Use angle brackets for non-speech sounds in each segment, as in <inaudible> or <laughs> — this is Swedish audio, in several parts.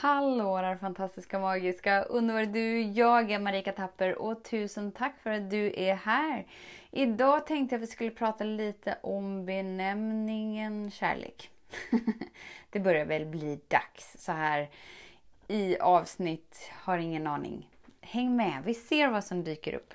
Hallå där fantastiska, magiska, underbara du! Jag är Marika Tapper och tusen tack för att du är här. Idag tänkte jag att vi skulle prata lite om benämningen kärlek. <laughs> det börjar väl bli dags så här i avsnitt, har ingen aning. Häng med, vi ser vad som dyker upp.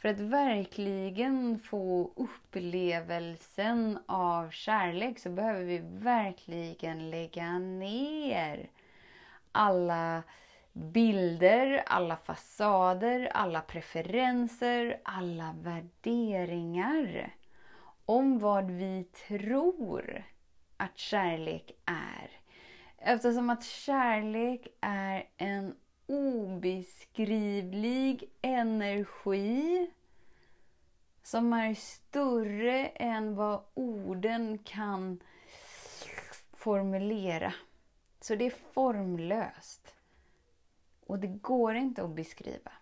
för att verkligen få upplevelsen av kärlek så behöver vi verkligen lägga ner alla bilder, alla fasader, alla preferenser, alla värderingar om vad vi tror att kärlek är. Eftersom att kärlek är en obeskrivlig energi som är större än vad orden kan formulera. Så det är formlöst. Och det går inte att beskriva.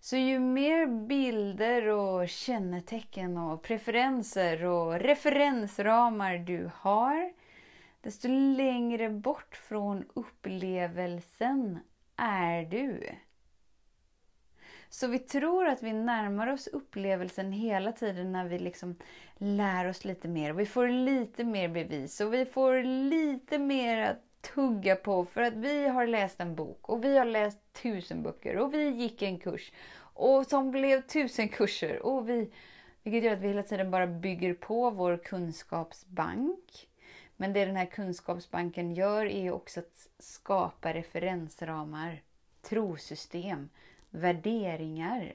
Så ju mer bilder och kännetecken och preferenser och referensramar du har, desto längre bort från upplevelsen är du. Så vi tror att vi närmar oss upplevelsen hela tiden när vi liksom lär oss lite mer. Vi får lite mer bevis och vi får lite mer att tugga på för att vi har läst en bok och vi har läst tusen böcker och vi gick en kurs och som blev tusen kurser. Och vi, vilket gör att vi hela tiden bara bygger på vår kunskapsbank. Men det den här kunskapsbanken gör är också att skapa referensramar, trosystem, värderingar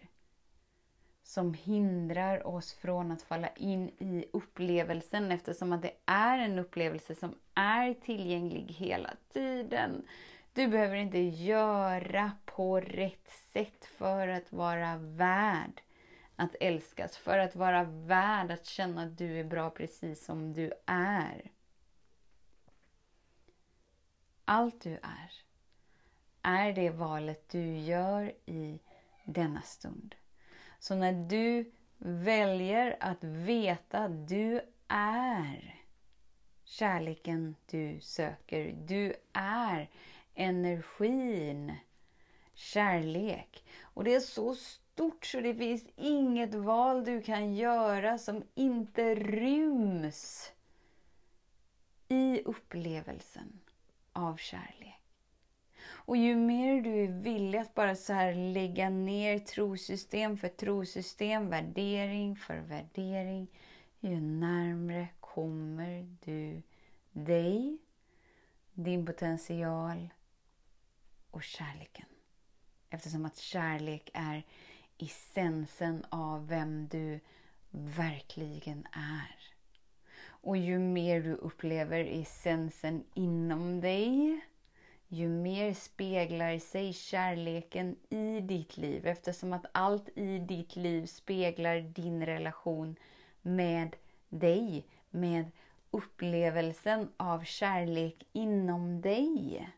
som hindrar oss från att falla in i upplevelsen eftersom att det är en upplevelse som är tillgänglig hela tiden. Du behöver inte göra på rätt sätt för att vara värd att älskas, för att vara värd att känna att du är bra precis som du är. Allt du är, är det valet du gör i denna stund. Så när du väljer att veta att du är kärleken du söker, du är energin kärlek. Och det är så stort så det finns inget val du kan göra som inte ryms i upplevelsen av kärlek. Och ju mer du är villig att bara så här lägga ner trosystem för trosystem, värdering för värdering, ju närmre kommer du dig, din potential och kärleken. Eftersom att kärlek är essensen av vem du verkligen är. Och ju mer du upplever essensen inom dig, ju mer speglar sig kärleken i ditt liv eftersom att allt i ditt liv speglar din relation med dig, med upplevelsen av kärlek inom dig.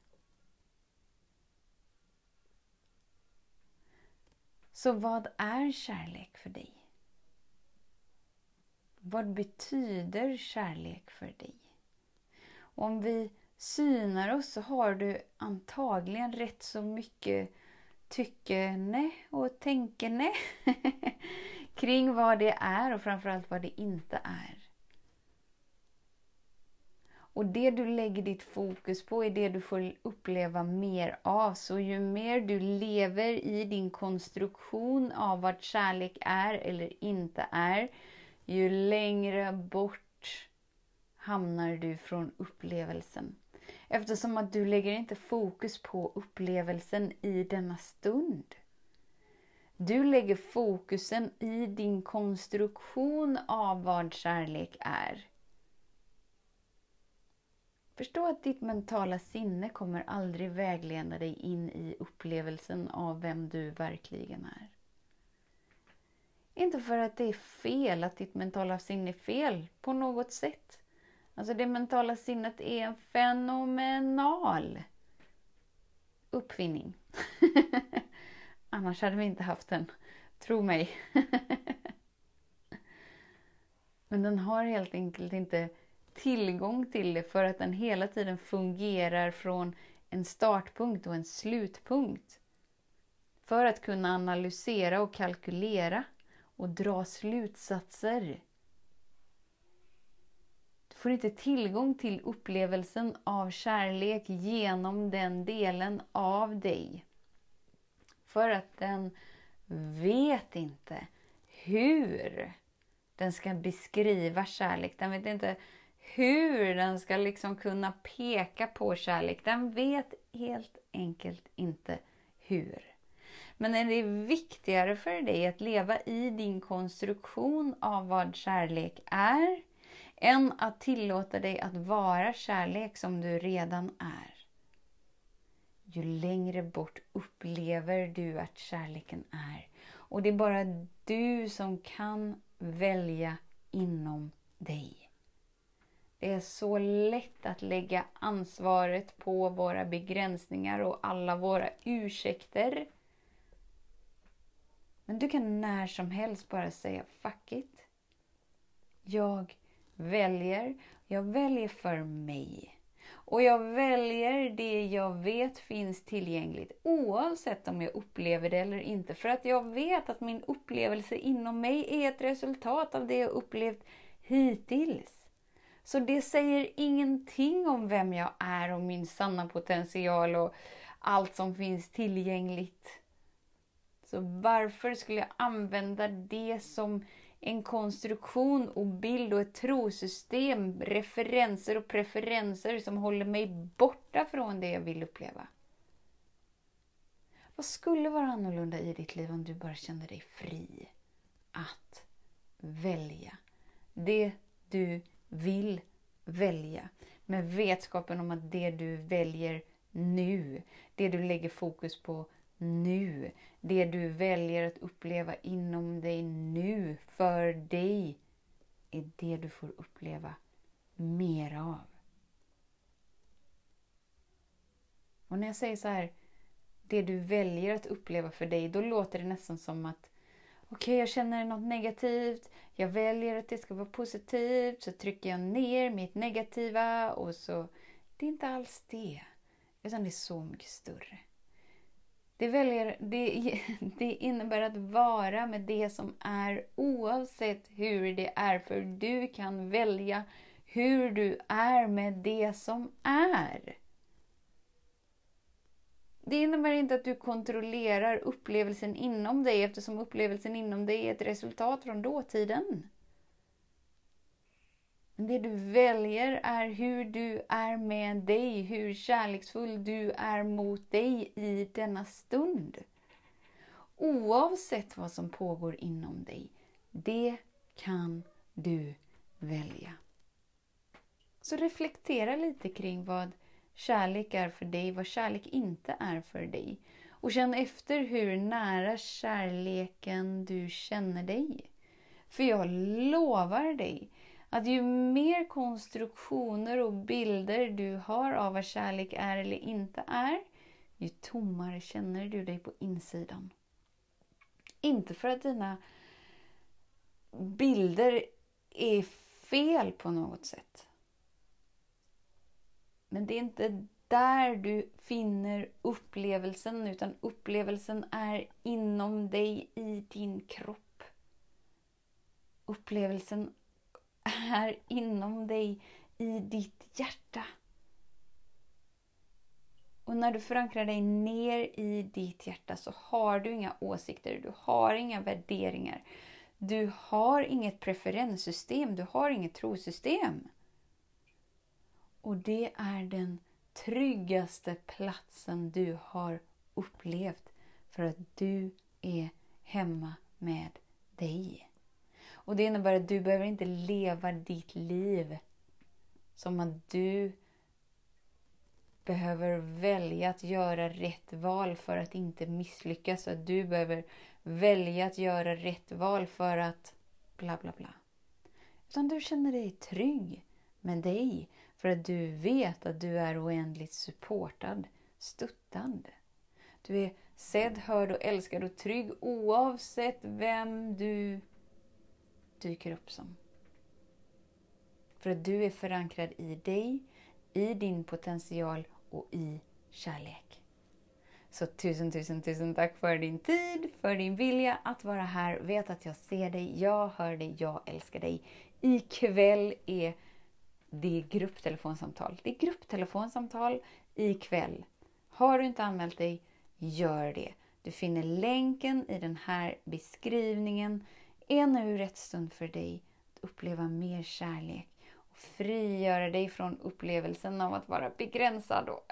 Så vad är kärlek för dig? Vad betyder kärlek för dig? Om vi synar oss så har du antagligen rätt så mycket tyckande och tänkande <laughs> kring vad det är och framförallt vad det inte är. Och det du lägger ditt fokus på är det du får uppleva mer av. Så ju mer du lever i din konstruktion av vad kärlek är eller inte är, ju längre bort hamnar du från upplevelsen. Eftersom att du lägger inte fokus på upplevelsen i denna stund. Du lägger fokusen i din konstruktion av vad kärlek är. Förstå att ditt mentala sinne kommer aldrig vägleda dig in i upplevelsen av vem du verkligen är. Inte för att det är fel, att ditt mentala sinne är fel på något sätt. Alltså det mentala sinnet är en fenomenal uppfinning. <laughs> Annars hade vi inte haft den. Tro mig. <laughs> Men den har helt enkelt inte tillgång till det för att den hela tiden fungerar från en startpunkt och en slutpunkt. För att kunna analysera och kalkylera och dra slutsatser. Du får inte tillgång till upplevelsen av kärlek genom den delen av dig. För att den vet inte hur den ska beskriva kärlek. Den vet inte hur den ska liksom kunna peka på kärlek. Den vet helt enkelt inte hur. Men är det viktigare för dig att leva i din konstruktion av vad kärlek är än att tillåta dig att vara kärlek som du redan är? Ju längre bort upplever du att kärleken är. Och det är bara du som kan välja inom dig. Det är så lätt att lägga ansvaret på våra begränsningar och alla våra ursäkter. Men du kan när som helst bara säga fuck it. Jag väljer. Jag väljer för mig. Och jag väljer det jag vet finns tillgängligt oavsett om jag upplever det eller inte. För att jag vet att min upplevelse inom mig är ett resultat av det jag upplevt hittills. Så det säger ingenting om vem jag är och min sanna potential och allt som finns tillgängligt. Så varför skulle jag använda det som en konstruktion och bild och ett trosystem, referenser och preferenser som håller mig borta från det jag vill uppleva? Vad skulle vara annorlunda i ditt liv om du bara kände dig fri att välja det du vill välja. Med vetskapen om att det du väljer nu, det du lägger fokus på nu, det du väljer att uppleva inom dig nu, för dig, är det du får uppleva mer av. Och när jag säger så här, det du väljer att uppleva för dig, då låter det nästan som att okej, okay, jag känner något negativt, jag väljer att det ska vara positivt, så trycker jag ner mitt negativa och så... Det är inte alls det, utan det är så mycket större. Det, väljer, det, <laughs> det innebär att vara med det som är oavsett hur det är, för du kan välja hur du är med det som är. Det innebär inte att du kontrollerar upplevelsen inom dig eftersom upplevelsen inom dig är ett resultat från dåtiden. Det du väljer är hur du är med dig, hur kärleksfull du är mot dig i denna stund. Oavsett vad som pågår inom dig. Det kan du välja. Så reflektera lite kring vad kärlek är för dig, vad kärlek inte är för dig. Och känn efter hur nära kärleken du känner dig. För jag lovar dig att ju mer konstruktioner och bilder du har av vad kärlek är eller inte är, ju tommare känner du dig på insidan. Inte för att dina bilder är fel på något sätt. Men det är inte där du finner upplevelsen, utan upplevelsen är inom dig, i din kropp. Upplevelsen är inom dig, i ditt hjärta. Och när du förankrar dig ner i ditt hjärta så har du inga åsikter, du har inga värderingar. Du har inget preferenssystem, du har inget trosystem. Och det är den tryggaste platsen du har upplevt för att du är hemma med dig. Och Det innebär att du behöver inte leva ditt liv som att du behöver välja att göra rätt val för att inte misslyckas. Att du behöver välja att göra rätt val för att bla bla bla. Utan du känner dig trygg med dig för att du vet att du är oändligt supportad, stöttad. Du är sedd, hörd och älskad och trygg oavsett vem du dyker upp som. För att du är förankrad i dig, i din potential och i kärlek. Så tusen, tusen, tusen tack för din tid, för din vilja att vara här. Vet att jag ser dig, jag hör dig, jag älskar dig. Ikväll är det grupptelefonsamtal. Det är grupptelefonsamtal ikväll. Har du inte anmält dig, gör det. Du finner länken i den här beskrivningen. Är nu rätt stund för dig att uppleva mer kärlek och frigöra dig från upplevelsen av att vara begränsad och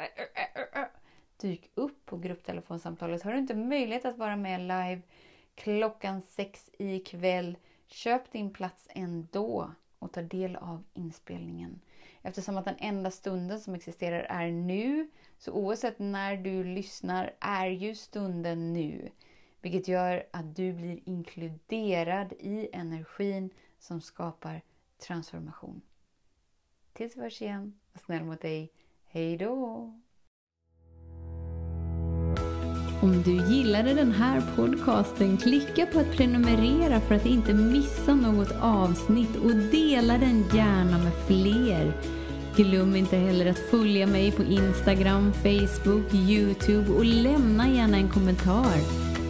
dyk upp på grupptelefonsamtalet. Har du inte möjlighet att vara med live klockan sex ikväll, köp din plats ändå och ta del av inspelningen. Eftersom att den enda stunden som existerar är nu, så oavsett när du lyssnar är ju stunden nu. Vilket gör att du blir inkluderad i energin som skapar transformation. Tills vi hörs igen, var snäll mot dig. Hej då! Om du gillade den här podcasten, klicka på att prenumerera för att inte missa något avsnitt och dela den gärna med fler. Glöm inte heller att följa mig på Instagram, Facebook, Youtube och lämna gärna en kommentar.